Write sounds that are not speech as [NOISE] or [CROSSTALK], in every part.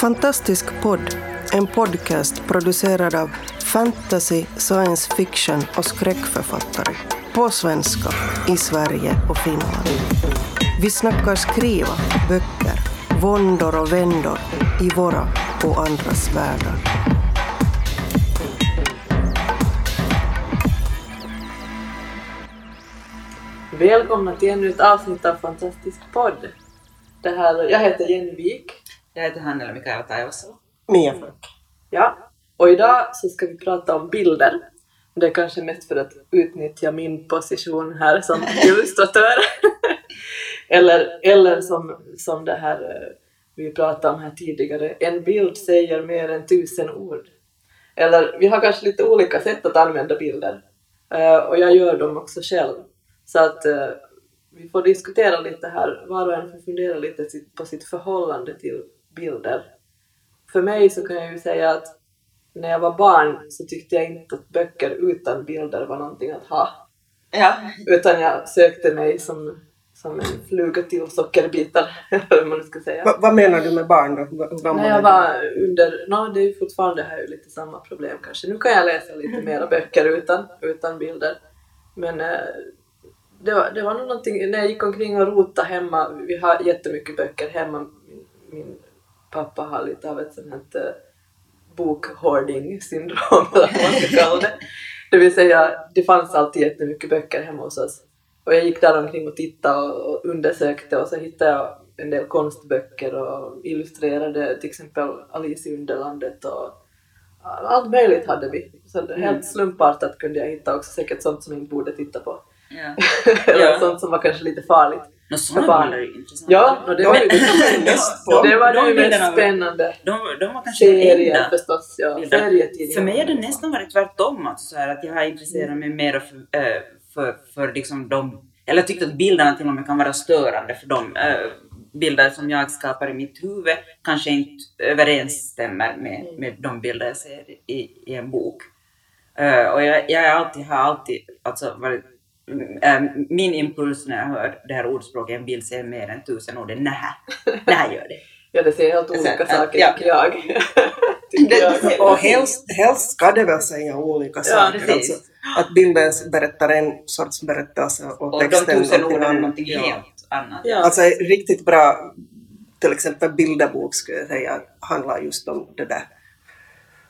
Fantastisk podd, en podcast producerad av fantasy, science fiction och skräckförfattare. På svenska, i Sverige och Finland. Vi snackar skriva, böcker, våndor och vändor i våra och andras världar. Välkomna till ännu ett avsnitt av Fantastisk podd. Det här, jag heter Jenny Wik. Jag heter Hannela Mikaela Taivasalo. Mia Falk. Ja. Och idag så ska vi prata om bilder. Det är kanske mest för att utnyttja min position här som [LAUGHS] illustratör. eller eller som, som det här eh, vi pratade om här tidigare, en bild säger mer än tusen ord. Eller vi har kanske lite olika sätt att använda bilder. Eh, och jag gör dem också själv. Så att eh, vi får diskutera lite här, var och en får fundera lite på sitt förhållande till bilder. För mig så kan jag ju säga att när jag var barn så tyckte jag inte att böcker utan bilder var någonting att ha. Ja. Utan jag sökte mig som, som en fluga till sockerbitar, [LAUGHS] eller vad man ska säga. Va, vad menar du med barn då? Gammal När är jag var under, no, det är ju fortfarande här ju lite samma problem kanske. Nu kan jag läsa lite mera böcker utan, utan bilder. Men eh, det, var, det var nog någonting, när jag gick omkring och rotade hemma, vi har jättemycket böcker hemma, min, min pappa har lite av ett sånt här eh, bokhoarding-syndrom [LAUGHS] eller vad man ska kalla det. Det vill säga, det fanns alltid jättemycket böcker hemma hos oss. Och jag gick där omkring och tittade och, undersökte och så hittade jag en del konstböcker och illustrerade till exempel Alice i Underlandet och allt möjligt hade vi. Så helt slumpartat kunde jag hitta också säkert sånt som jag inte borde titta på. ja. [LAUGHS] Eller Ja. sånt som var kanske lite farligt. Nå, sådana barn. bilder är ju intressant. Ja, och det var ju [LAUGHS] mest på. det, var de bilderna var- spännande. De, de var kanske Serier förstås, ja. Serietidningar. För mig har det nästan varit tvärtom. Alltså, så här, att jag har intresserat mig mer för, äh, för, för liksom de... Eller jag tyckte att bilderna till och med kan vara störande för de äh, bilder som jag skapar i mitt huvud kanske inte överensstämmer med, Mm. med de bilder jag ser i, i en bok. Eh, och jag, jag alltid, har alltid alltså, varit min impuls när jag hör det här ordspråket, en bild säger mer än tusen ord, är nähä, nähä gör det. [LAUGHS] Ja, det säger helt olika Sen, saker ja. tycker jag. [LAUGHS] tycker jag. Och helst, helst ska det väl säga olika saker. precis. Alltså, att bilden berättar en sorts berättelse och Och de texten tusen någonting orden är annat. någonting Ja. helt annat. Ja. Alltså riktigt bra, till exempel bilderbok skulle jag säga, handlar just om det där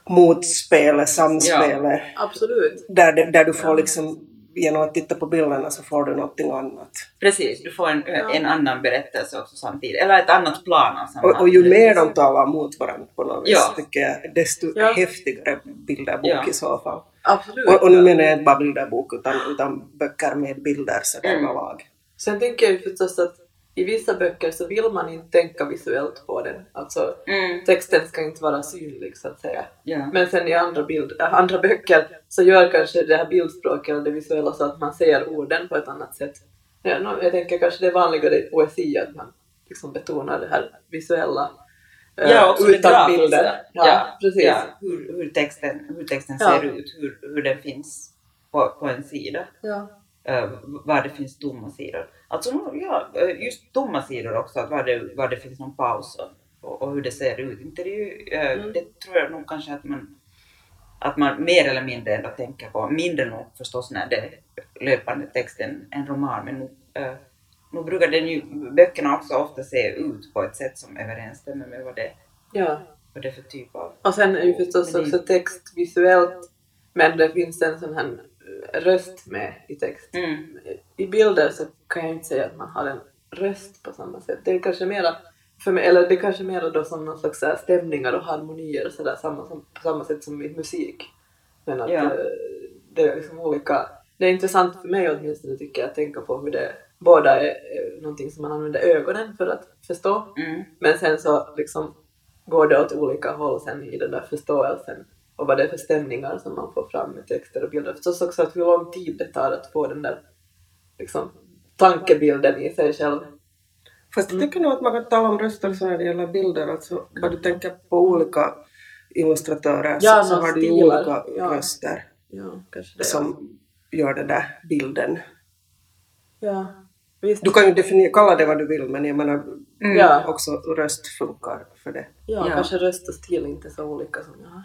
motspelet, samspelet. Absolut. Där, där du får liksom, genom att titta på bilderna så får du någonting annat. Precis, du får en, en annan berättelse också samtidigt, eller ett annat plan samma Och, och ju mer de talar mot varandra på något vis, Ja. tycker jag, desto Ja. häftigare bilderbok Ja. i så fall. Absolut. Och, och nu menar jag inte bara bilderbok utan, utan böcker med bilder sådär Mm. överlag. Sen tänker jag förstås att i vissa böcker så vill man inte tänka visuellt på den. Alltså Mm, texten ska inte vara synlig så att säga. ja. Men sen i andra, bild, äh, andra böcker så gör kanske det här bildspråket eller det visuella så att man ser orden på ett annat sätt. Ja, jag tänker kanske det är vanligare i poesi att man liksom betonar det här visuella eh, Ja, också utan bilder. Ja, precis. Ja, hur, hur texten, hur texten Ja. ser ut, hur, hur den finns på, på en sida. Ja. Uh, var det finns tomma sidor. Alltså ja, eh, just tomma sidor också, att var det, var det finns någon paus och, och, hur det ser ut. Inte det, ju, eh, Mm. det tror jag nog kanske att man, att man mer eller mindre ändå tänker på. Mindre nog förstås när det är löpande text än en roman, men uh, nog brukar den ju, böckerna också ofta se ut på ett sätt som överensstämmer med vad det, ja. vad det är för typ av... Och sen är ju förstås också text visuellt, men det finns en sån här eh, röst med i text. Mm. I bilder så kan jag inte säga att man har en röst på samma sätt. Det är kanske mera, för mig, eller det är kanske mera då som någon slags stämningar och harmonier och sådär, samma, som, på samma sätt som i musik. Men att Ja. eh, det är liksom olika, det är intressant för mig åtminstone tycker jag att tänka på hur det, båda är, är någonting som man använder ögonen för att förstå. Mm. Men sen så liksom går det åt olika håll sen i den där förståelsen och vad det är för stämningar som man får fram med texter och bilder. Förstås också att hur lång tid det tar att få den där liksom, tankebilden i sig själv. Fast jag tycker nog att man kan tala om röster så när det gäller bilder, alltså vad du tänker på olika illustratörer Ja, så, så har du olika Ja. röster Ja, kanske det. som gör den där bilden. Ja, visst. Du kan ju definiera, kalla det vad du vill men jag menar Mm. Ja. också röst funkar för det. Ja, Ja. kanske röst och stil inte är så olika som jag har,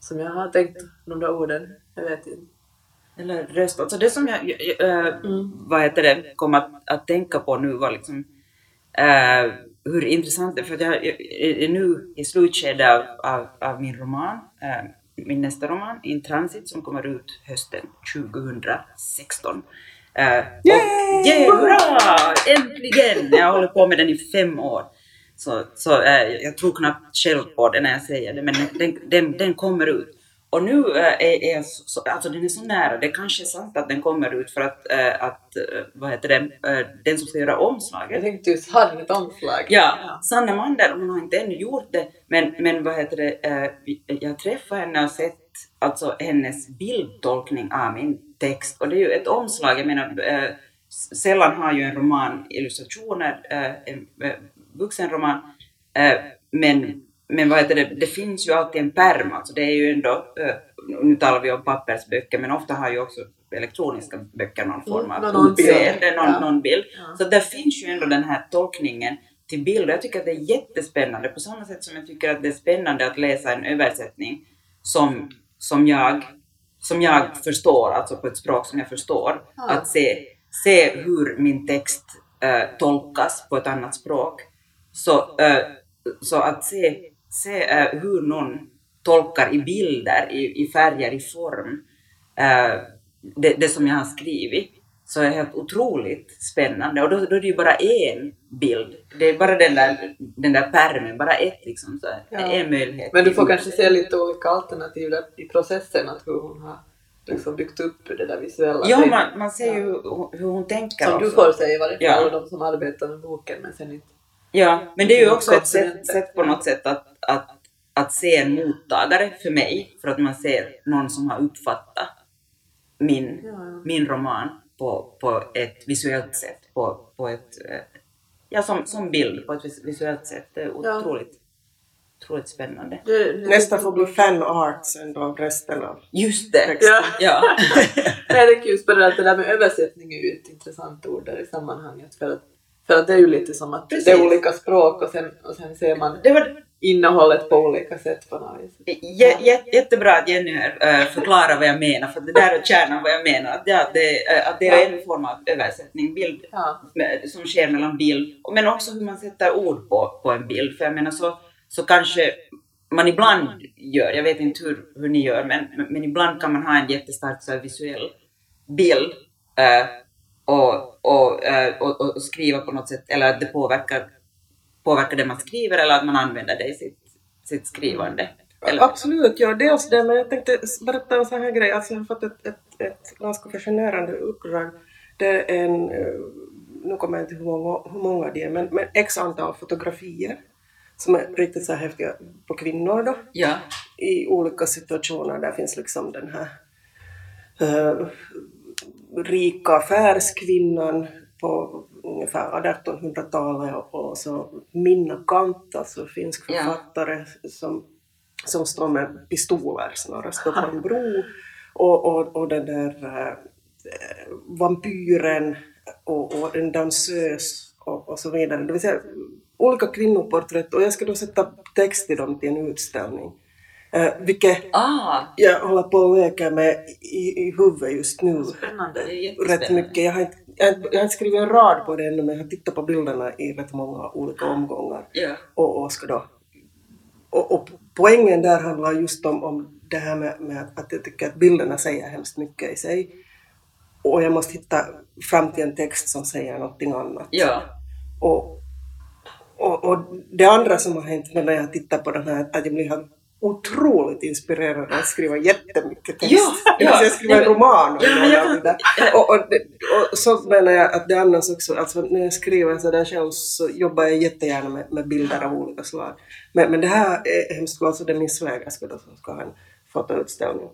som jag har tänkt de där orden. Jag vet inte. Eller röst. Alltså det som jag, äh, Mm. vad heter det, kom att, att tänka på nu var liksom äh, hur intressant det är, för att jag jag är nu i slutskedet av, av, av min roman, äh, min nästa roman, In Transit, som kommer ut hösten 2016. Äh, och, yeah, hurra! Äntligen! Jag håller på med den i fem år. Så, så äh, jag tror knappt själv på det när jag säger det, men den, den, den kommer ut. Och nu äh, är, är jag så, så, alltså den är så nära, det kanske är sant att den kommer ut för att, äh, att vad heter det, den som ska göra Jag omslaget, tänkte just, har den ett omslag? Ja, Sanna Mandel, hon har inte ännu gjort det, men, men vad heter det, eh, jag träffade henne och sett alltså hennes bildtolkning av min text. Och det är ju ett omslag, jag menar, eh, sällan har ju en roman illustrationer, eh, eh, vuxenroman, eh, men, men vad heter det, det finns ju alltid en pärm, alltså det är ju ändå, eh, nu talar vi om pappersböcker, men ofta har ju också elektroniska böcker någon form av Mm, någon bild. utseende, någon, Ja. någon bild. Ja. Så där finns ju ändå den här tolkningen till bild jag tycker att det är jättespännande på samma sätt som jag tycker att det är spännande att läsa en översättning som, som, jag, som jag förstår, alltså på ett språk som jag förstår. Ja. Att se, se hur min text eh, tolkas på ett annat språk. Så, eh, så att se, se eh, hur någon tolkar i bilder, i, i färger, i form, eh, det, det som jag har skrivit så är helt otroligt spännande. Och då, då är det ju bara en bild. Det är bara den där, den där pärmen, bara ett liksom. Så Ja. En möjlighet. Men du får kanske se lite olika alternativ i processen, att hur hon har liksom byggt upp det där visuella. Ja, man, man ser ju hur, hur hon tänker Som du också. får säga i varje fall, Ja. och de som arbetar med boken, men sen inte. Ja, men det är ju också ett sätt, sätt på något sätt att, att, att se en mottagare för mig, för att man ser någon som har uppfattat min, min roman på, på ett visuellt sätt, på, på ett, eh, ja som, som bild på ett vis- visuellt sätt. Det är otroligt, otroligt spännande. Det, det, Nästa får bli fan art sen då resten av Just det! texten. Ja. [LAUGHS] Ja. Nej, det där, att det där med översättning är ju ett intressant ord där i sammanhanget. För att, för att det är ju lite som att Precis. det är olika språk och sen, och sen ser man Det var innehållet på olika sätt på något vis. Jä, jä, jättebra att Jenny här äh, förklarar vad jag menar, för det där är kärnan vad jag menar. Att, ja, det, äh, att det är en form av översättning, bild Ja. som sker mellan bild, men också hur man sätter ord på, på en bild. För jag menar så, så kanske man ibland gör, jag vet inte hur, hur ni gör, men, men, ibland kan man ha en jättestark så visuell bild äh, och, och, äh, och, och, skriva på något sätt, eller att det påverkar, påverkar det man skriver eller att man använder det i sitt, sitt skrivande. Eller, Absolut, ja dels det, men jag tänkte berätta en sån här grej. Alltså jag har fått ett, ett, ett ganska fascinerande uppdrag. Det är en, eh, nu kommer jag inte ihåg hur många, hur många det är, men, men x antal fotografier som är riktigt så här häftiga på kvinnor då ja. i olika situationer. Där finns liksom den här eh, rika affärskvinnan på ungefär 1800-talet och, så Minna Kant, alltså finsk Ja. författare som, som står med pistoler snarare, står på en bro och, och, och den där eh, vampyren och, och en dansös och, och så vidare. Det vill säga olika kvinnoporträtt och jag ska då sätta text till dem till en utställning. Eh, vilket Ah, jag håller på och leker med i, i huvudet just nu. Spännande. det är jättespännande. Rätt mycket. Jag har, inte, jag, har inte- jag har inte skrivit en rad på det ännu men jag har tittat på bilderna i rätt många olika omgångar. Ja. Och, och, ska då, och, och poängen där handlar just om, om det här med, med att, jag tycker att bilderna säger hemskt mycket i sig. Och jag måste hitta fram till en text som säger någonting annat. Ja. Och, och, och det andra som har hänt med när jag tittar på den här, att jag blir otroligt inspirerad att skriva jättemycket text. Ja, [LAUGHS] ja. säga skriva en roman om jag där. Och, och, det, och så menar jag att det annars också, alltså när jag skriver så där själv så jobbar jag jättegärna med, med bilder av olika slag. Men, men det här är hemskt alltså det är min svägerska som ska ha en fotoutställning.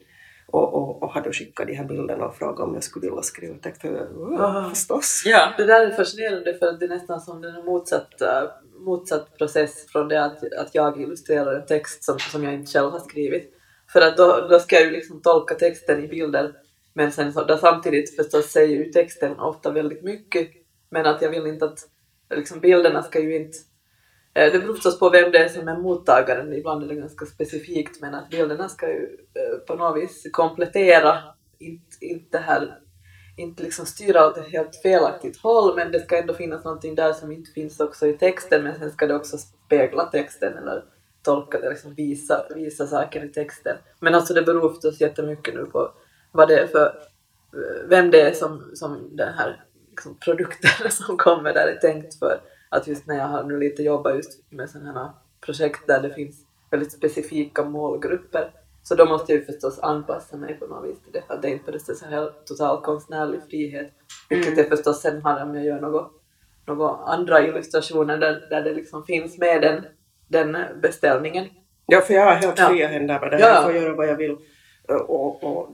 Och, och, och har då skickat de här bilderna och frågat om jag skulle vilja skriva text. Och jag, "Ja, Aha. förstås. Ja. Det där är fascinerande för att det är nästan som en motsatt, eh, motsatt process från det att, att jag illustrerar en text som, som jag inte själv har skrivit. För att då, då ska jag ju liksom tolka texten i bilder men sen så, samtidigt förstås säger ju texten ofta väldigt mycket men att jag vill inte att liksom bilderna ska ju inte Eh, det beror förstås på vem det är som är mottagaren. Ibland är det ganska specifikt men att bilderna ska ju eh, på något vis komplettera, inte, inte här inte liksom styra åt ett helt felaktigt håll men det ska ändå finnas någonting där som inte finns också i texten men sen ska det också spegla texten eller tolka det, liksom visa, visa saker i texten. Men alltså det beror förstås jättemycket nu på vad det är för, eh, vem det är som, som den här liksom produkten [LAUGHS] som kommer där är tänkt för. Att just när jag har nu lite jobbat just med sådana här projekt där det finns väldigt specifika målgrupper så då måste jag ju förstås anpassa mig på något vis till det. Att det inte är så här total konstnärlig frihet. Vilket Mm. jag förstås sen har om jag gör något, något andra illustrationer där, där det liksom finns med den, den beställningen. Ja, för jag har helt Ja. fria händer med det här. Jag får göra vad jag vill och, och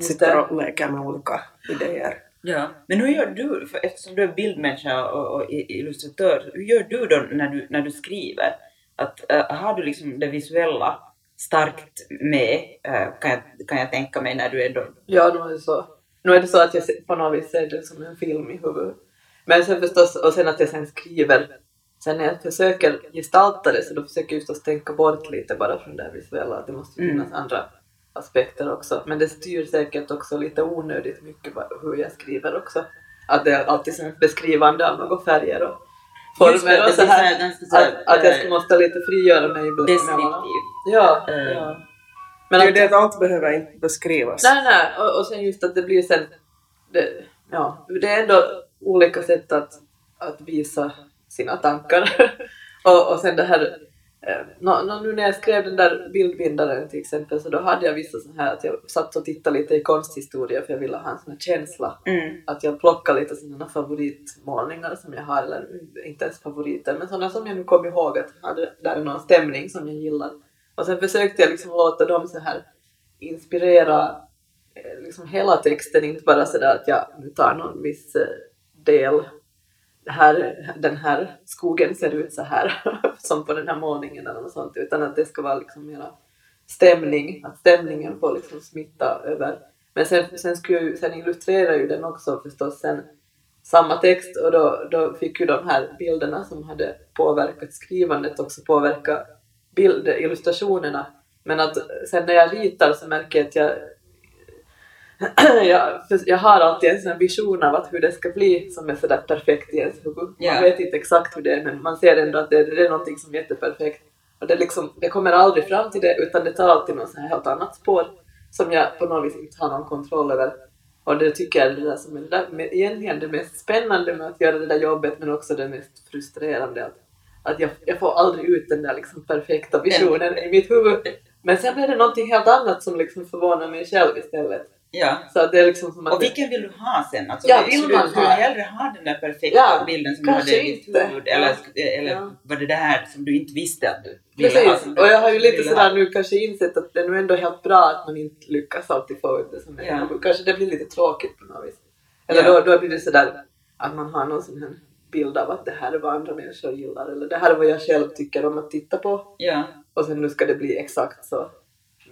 sitter det. och leker med olika idéer. Ja, men hur gör du, för eftersom du är bildmänniska och, och illustratör, hur gör du då när du, när du skriver? Att, äh, har du liksom det visuella starkt med, äh, kan, jag, kan jag tänka mig, när du ändå... Ja, nu är det så. Nu är det så att jag på något vis ser det som en film i huvudet. Men sen förstås, och sen att jag sen skriver, sen när jag försöker gestalta det så då försöker jag förstås tänka bort lite bara från det visuella, att det måste Mm. finnas andra aspekter också. Men det styr säkert också lite onödigt mycket hur jag skriver också. Att det är alltid som ett beskrivande av några färger och det, former och så här. Att, att jag eh, ska- måste lite frigöra mig ibland. Deskriptiv. Ja, Eh. ja. Men det är att, det att allt behöver inte beskrivas. Nej, nej, och, och sen just att det blir sen, det, ja, det är ändå olika sätt att, att visa sina tankar. [LAUGHS] och, och sen det här, eh, nu när jag skrev den där bildbindaren till exempel så då hade jag vissa så här att jag satt och tittade lite i konsthistoria för jag ville ha en sån här känsla. Mm. Att jag plockade lite sådana favoritmålningar som jag har, eller inte ens favoriter, men sådana som jag nu kom ihåg att hade, där är någon stämning som jag gillar. Och sen försökte jag liksom låta dem så här inspirera eh, liksom hela texten, inte bara sådär att jag tar någon viss eh, del. Här, den här skogen ser ut så här, [LAUGHS] som på den här målningen eller något sånt, utan att det ska vara liksom mera stämning, att stämningen får liksom smitta över. Men sen, sen, skulle jag, sen illustrerar ju den också förstås sen samma text och då, då fick ju de här bilderna som hade påverkat skrivandet också påverka bild, illustrationerna. Men att sen när jag ritar så märker jag att jag [CLEARS THROAT] jag, jag har alltid en sån vision av att hur det ska bli som är sådär perfekt i ens huvud. Man Ja. vet inte exakt hur det är men man ser ändå att det, det är någonting som är jätteperfekt. Och det, liksom, det kommer aldrig fram till det utan det tar alltid något här helt annat spår som jag på något vis inte har någon kontroll över. Och det tycker jag är det där som är det där, med, egentligen det mest spännande med att göra det där jobbet men också det mest frustrerande. Att, att jag, jag får aldrig ut den där liksom perfekta visionen i mitt huvud. Men sen blir det någonting helt annat som liksom förvånar mig själv istället. Ja. Så det är liksom som att... Och vilken vill du ha sen? Alltså, Ja, vill du, man du ha? hellre ha den där perfekta Ja, bilden som du hade i ditt huvud? Eller, Ja. eller Ja. var det det här som du inte visste att du ville ha? Precis, som du och jag har ju lite sådär ha? nu kanske insett att det är nog ändå helt bra att man inte lyckas alltid få ut det som är Ja. Kanske det blir lite tråkigt på något vis. Eller Ja. då, då blir det sådär att man har någon sån här bild av att det här är vad andra människor gillar eller det här är vad jag själv tycker om att titta på Ja. och sen nu ska det bli exakt så.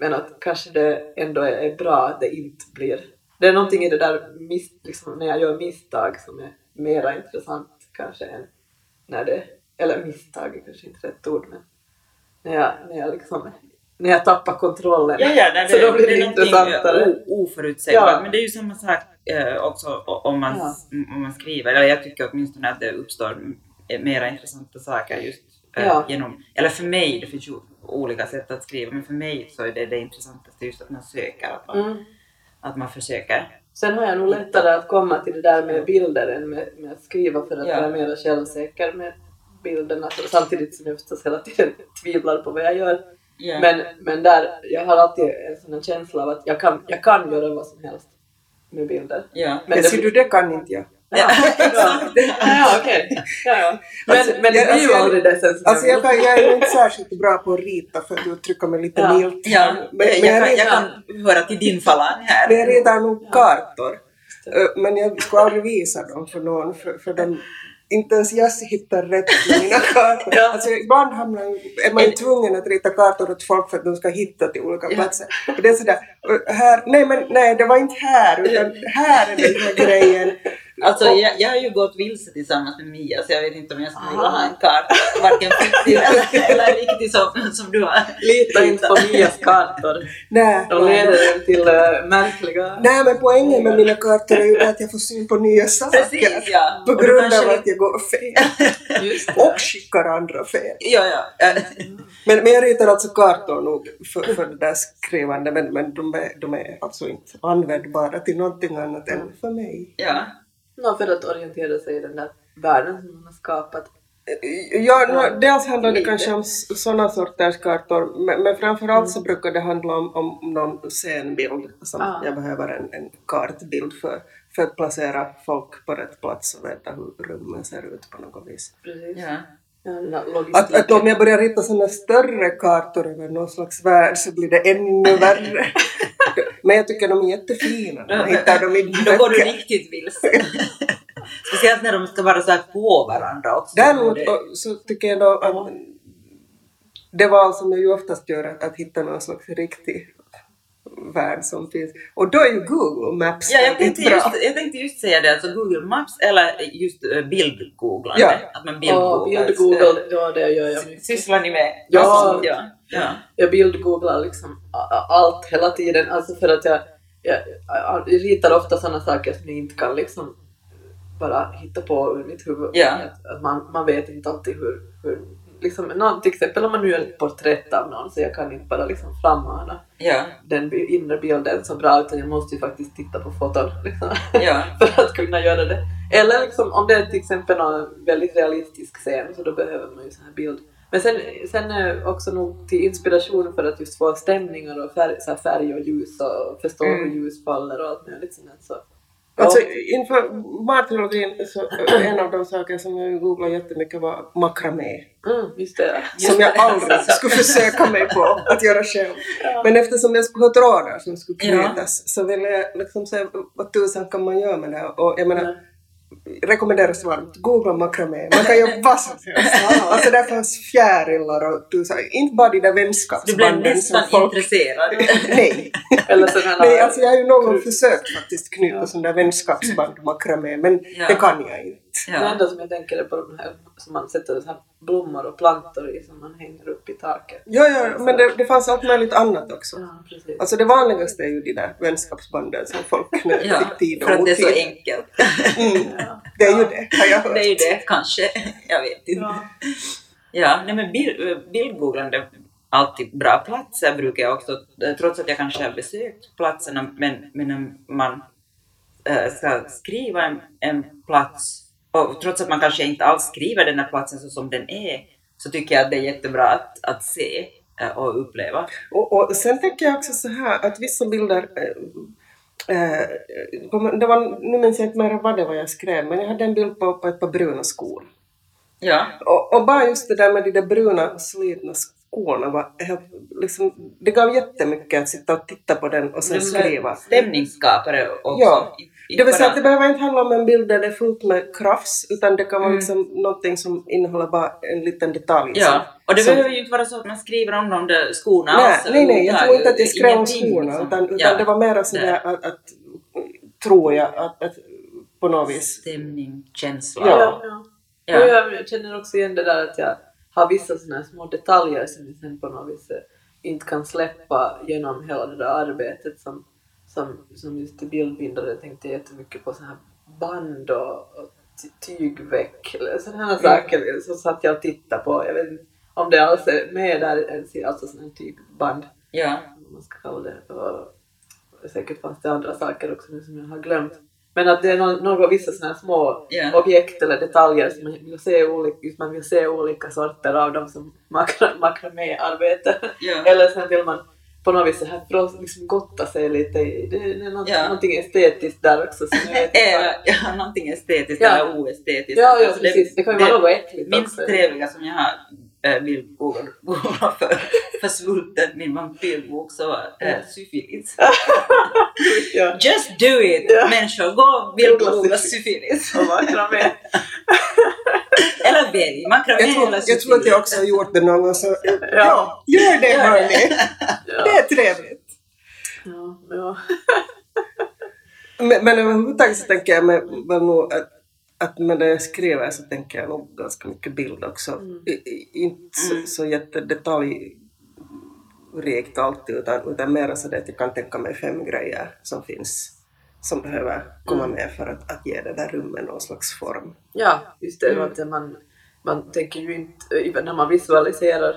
Men att kanske det ändå är, bra att det inte blir. Det är någonting i det där mis, liksom, när jag gör misstag som är mera intressant kanske än när det, eller misstag är kanske inte rätt ord men när jag, när jag liksom, när jag tappar kontrollen. Ja, ja, nej, så det, då blir det, någonting intressantare. oförutsägbart. Ja. Men det är ju samma sak eh, också om man, Ja. om man skriver. Eller jag tycker åtminstone att det uppstår mera intressanta saker just Ja. genom... Eller för mig, det finns ju olika sätt att skriva, men för mig så är det det intressantaste just att man söker, att man, Mm. att man försöker. Sen har jag nog lättare att komma till det där med bilder än med, med att skriva för att Ja. jag är mer självsäker med bilderna så samtidigt som jag förstås hela tiden [LAUGHS] tvivlar på vad jag gör. Ja. Men, men där, jag har alltid en sån här känsla av att jag kan, jag kan göra vad som helst med bilder. ja. Men Men det ser du, det kan inte jag. Ja, [LAUGHS] ja, ja okej. Ja, ja. Men, Alltså, men det jag- alltså, jag- det sen som Alltså jag jag, kan, jag är inte särskilt bra på att rita för att uttrycka mig lite Ja. milt. Ja, Men, jag, men jag, kan, jag kan höra till din falang här. men jag ritar nog kartor. Men jag skulle aldrig visa dem för någon, för, för de, inte ens jag hittar rätt med mina [LAUGHS] kartor. Ja. Alltså ibland hamnar, är man ju tvungen att rita kartor åt folk för att de ska hitta till olika Ja. platser. Och det är sådär, här, nej men nej det var inte här, utan här är den här grejen. Alltså jag, jag har ju gått vilse tillsammans med Mia så jag vet inte om jag skulle vilja ha en karta, varken fiktiv [LAUGHS] eller, eller riktig som, som du har. Lita inte på Mias kartor. Nej, De leder en till äh, märkliga... Nej, men poängen med mina kartor är ju att jag får syn på nya saker. Precis, ja. På grund av att jag går fel. Just det. Och skickar andra fel. Ja, ja. Men, men jag ritar alltså kartor nog för, för det där skrivande, men, men de, är, de är alltså inte användbara till någonting annat än för mig. ja. Nå, för att orientera sig i den där världen som man har skapat. Ja, nå, dels handlar det kanske om sådana sorters kartor, men, men framförallt så brukar det handla om, om någon scenbild som Ah. jag behöver en, en kartbild för, för att placera folk på rätt plats och veta hur rummen ser ut på något vis. Precis. ja. Ja. Att, att om jag börjar rita sådana större kartor över någon slags värld så blir det ännu värre. [LAUGHS] Men jag tycker de är jättefina man hittar dem i [LAUGHS] Då går du riktigt vilse. [LAUGHS] Speciellt när de ska vara så här på varandra också. Däremot så tycker jag då att det val som jag ju oftast gör att, att hitta någon slags riktig värld som finns. Och då är ju Google Maps Ja, jag väldigt tänkte, bra. just, jag tänkte just säga det, alltså Google Maps eller just uh, bildgooglande. Ja. Att man Ja, bildgooglar. bildgoogle, ja det gör jag mycket. Sysslar ni med Ja. sånt? ja. Ja. Jag bildgooglar liksom allt hela tiden, alltså för att jag, jag, jag ritar ofta sådana saker som jag inte kan liksom bara hitta på ur mitt huvud. Ja. Att, man, man vet inte alltid hur, hur liksom, någon, till exempel om man nu gör ett porträtt av någon så jag kan inte bara liksom frammana Ja, den inre bilden så bra utan jag måste ju faktiskt titta på foton [LAUGHS] liksom, ja, för att kunna göra det. Eller liksom, om det är till exempel någon väldigt realistisk scen så då behöver man ju sån här bild. Men sen, sen är också nog till inspiration för att just få stämningar och färg, så färg och ljus och förstå Mm. hur ljus faller och allt möjligt sånt. Så. Alltså inför martrilogin så en av de saker som jag googlade jättemycket var makramé. Mm, just det. Som jag aldrig skulle försöka mig på att göra själv. Men eftersom jag skulle ha trådar som skulle Ja. knytas så ville jag liksom se vad tusan kan man göra med det. Och jag menar, Ja. Rekommenderas varmt. Googla makramé. Man kan göra vad som helst. Alltså där fanns fjärilar och tusan. Inte bara de där Du blev vänskapsbanden nästan som folk... intresserad. [LAUGHS] Nej. [LAUGHS] Eller sådana Nej, alltså jag har ju någon gång försökt faktiskt knyta sådana där vänskapsband makramé men Ja. det kan jag inte. Det Ja. enda som jag tänker är på de här som man sätter så här blommor och plantor i som man hänger upp i taket. Ja, ja, men det, det fanns allt möjligt annat också. Ja, precis. Alltså det vanligaste är ju de där vänskapsbanden som folk knöt Ja, i tid för och att det är så enkelt. Mm. Det är ju det, har jag hört. Det är ju det, kanske. Jag vet inte. Ja. Ja, nej men bild, bildgooglande, alltid bra platser brukar jag också, eh, trots att jag kanske har besökt platserna, men, men när man äh, ska skriva en, en plats, och trots att man kanske inte alls skriver den här platsen så som den är, så tycker jag att det är jättebra att, att se eh, och uppleva. Och, och sen tänker jag också så här att vissa bilder eh, eh, det var, nu minns jag inte mer vad det var jag skrev, men jag hade en bild på, på ett par bruna skor. Ja, Och, och bara just det där med de där bruna slitna skorna var helt, liksom, det gav jättemycket att sitta och titta på den och sen skriva. stämningsskapare också. Ja. Det vill säga att det behöver inte handla om en bild där det är fullt med krafs, utan det kan vara Mm. liksom någonting som innehåller bara en liten detalj. Ja, som- och det som- behöver ju inte vara så att man skriver om de där skorna Nej, alls nej, nej, jag tror inte att jag skrev om skorna, liksom. utan, utan Ja, det var mer sådär att, att, tror jag, att, att på något vis. Stämning, känsla. Ja. Ja, ja. Ja. Och jag känner också igen det där att jag har vissa här små detaljer som jag sen på något vis eh, inte kan släppa genom hela det där arbetet som, som, som just bildbindare tänkte jag jättemycket på så här band och, och ty- tygveck eller sådana här saker så satt jag och tittade på. Jag vet inte om det alls är med där alltså sådana här tygband Ja. vad man ska kalla det. Och säkert fanns det andra saker också nu som jag har glömt. Men att det är några vissa sådana här små Ja. objekt eller detaljer som man vill se olika, man vill se olika sorter av dem som makra, makraméarbete. Ja. Eller sen vill man på något vis så här för att liksom gotta sig lite i, det, är något, Ja. någonting estetiskt där också som jag vet [LAUGHS] Äh, ja, någonting estetiskt Ja. eller oestetiskt. Ja, ja Alltså, precis. Det kan ju vara något äckligt Minst också. trevliga som jag har äh, vill googla för, för svulten min vampyrbok så äh, syfilis. [LAUGHS] Ja. Just do it! Ja. Människor, gå och Googla syfilis. Och makramé. [LAUGHS] eller välj, makramé Jag tror, eller jag tror att jag också har gjort det någon gång, så ja, gör det Gör det. hörni! [LAUGHS] Ja. Det är trevligt. Ja, ja. Men, men överhuvudtaget så tänker jag mig väl nog att, att när jag skriver så tänker jag nog ganska mycket bild också. Mm. I, i, inte så, Mm. så jättedetaljrikt alltid utan, utan mer så det att jag kan tänka mig fem grejer som finns som behöver komma Mm. med för att, att ge det där rummet någon slags form. Ja, just det. Mm. Att man, man tänker ju inte, när man visualiserar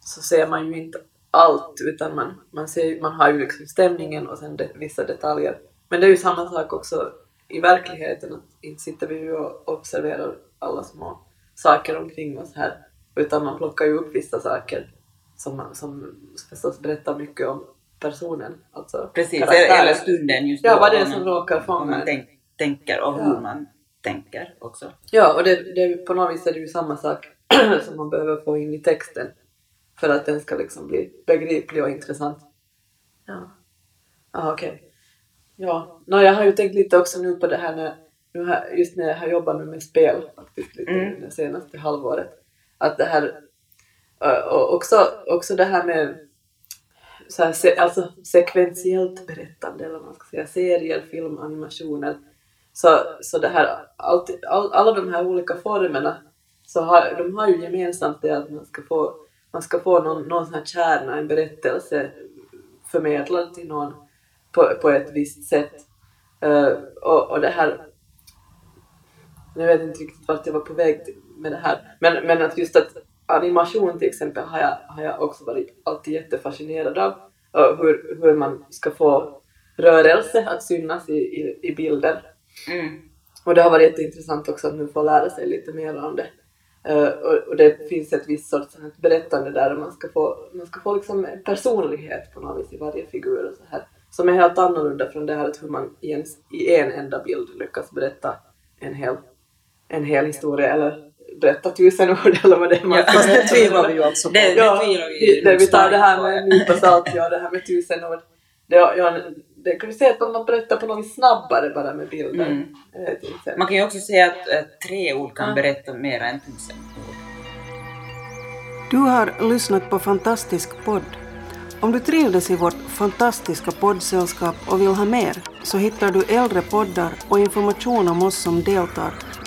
så ser man ju inte allt utan man, man, ser, man har ju liksom stämningen och sen de, vissa detaljer. Men det är ju samma sak också i verkligheten, att inte sitter vi ju och observerar alla små saker omkring oss här utan man plockar ju upp vissa saker som, som förstås berättar mycket om personen. Alltså Precis, karaktären. eller stunden just Ja, vad det är om som råkar fånga man tänk, tänker och Ja. hur man tänker också. Ja, och det, det, på något vis är det ju samma sak [CLEARS THROAT] som man behöver få in i texten för att den ska liksom bli begriplig och intressant. Ja, ah, okej. Ja, no, jag har ju tänkt lite också nu på det här när, nu här, just när jag har jobbat nu med spel faktiskt lite Mm. det senaste halvåret. Att det här, och också, också det här med så här, se, alltså sekventiellt berättande eller vad man ska säga, serier, film, animationer. Så, så det här, allt, all, alla de här olika formerna, så har, de har ju gemensamt det att man ska få, man ska få någon, någon sån här kärna, en berättelse förmedlad till någon på, på ett visst sätt. Uh, och, och det här, jag vet inte riktigt vart jag var på väg med det här, men, men att just att animation till exempel har jag, har jag också varit alltid jättefascinerad av. Hur, hur man ska få rörelse att synas i, i, i bilder. Mm. Och det har varit jätteintressant också att nu få lära sig lite mer om det. Eh, och, och det finns ett visst sorts här berättande där man ska få, man ska få liksom en personlighet på något vis i varje figur och så här. Som är helt annorlunda från det här att hur man i en, i en enda bild lyckas berätta en hel, en hel historia eller berätta tusen ord eller vad det är man Ja, ska Fast det tvivlar vi ju alltså på. Det, det Ja, vi det, vi tar det här med en nypa salt, ja det här med tusen ord. Det, ja, det kan vi säga att man berättar på något snabbare bara med bilder. Mm. Inte. Man kan ju också säga att äh, tre ord kan Ja. berätta mer än tusen ord. Du har lyssnat på Fantastisk podd. Om du trivdes i vårt fantastiska poddsällskap och vill ha mer så hittar du äldre poddar och information om oss som deltar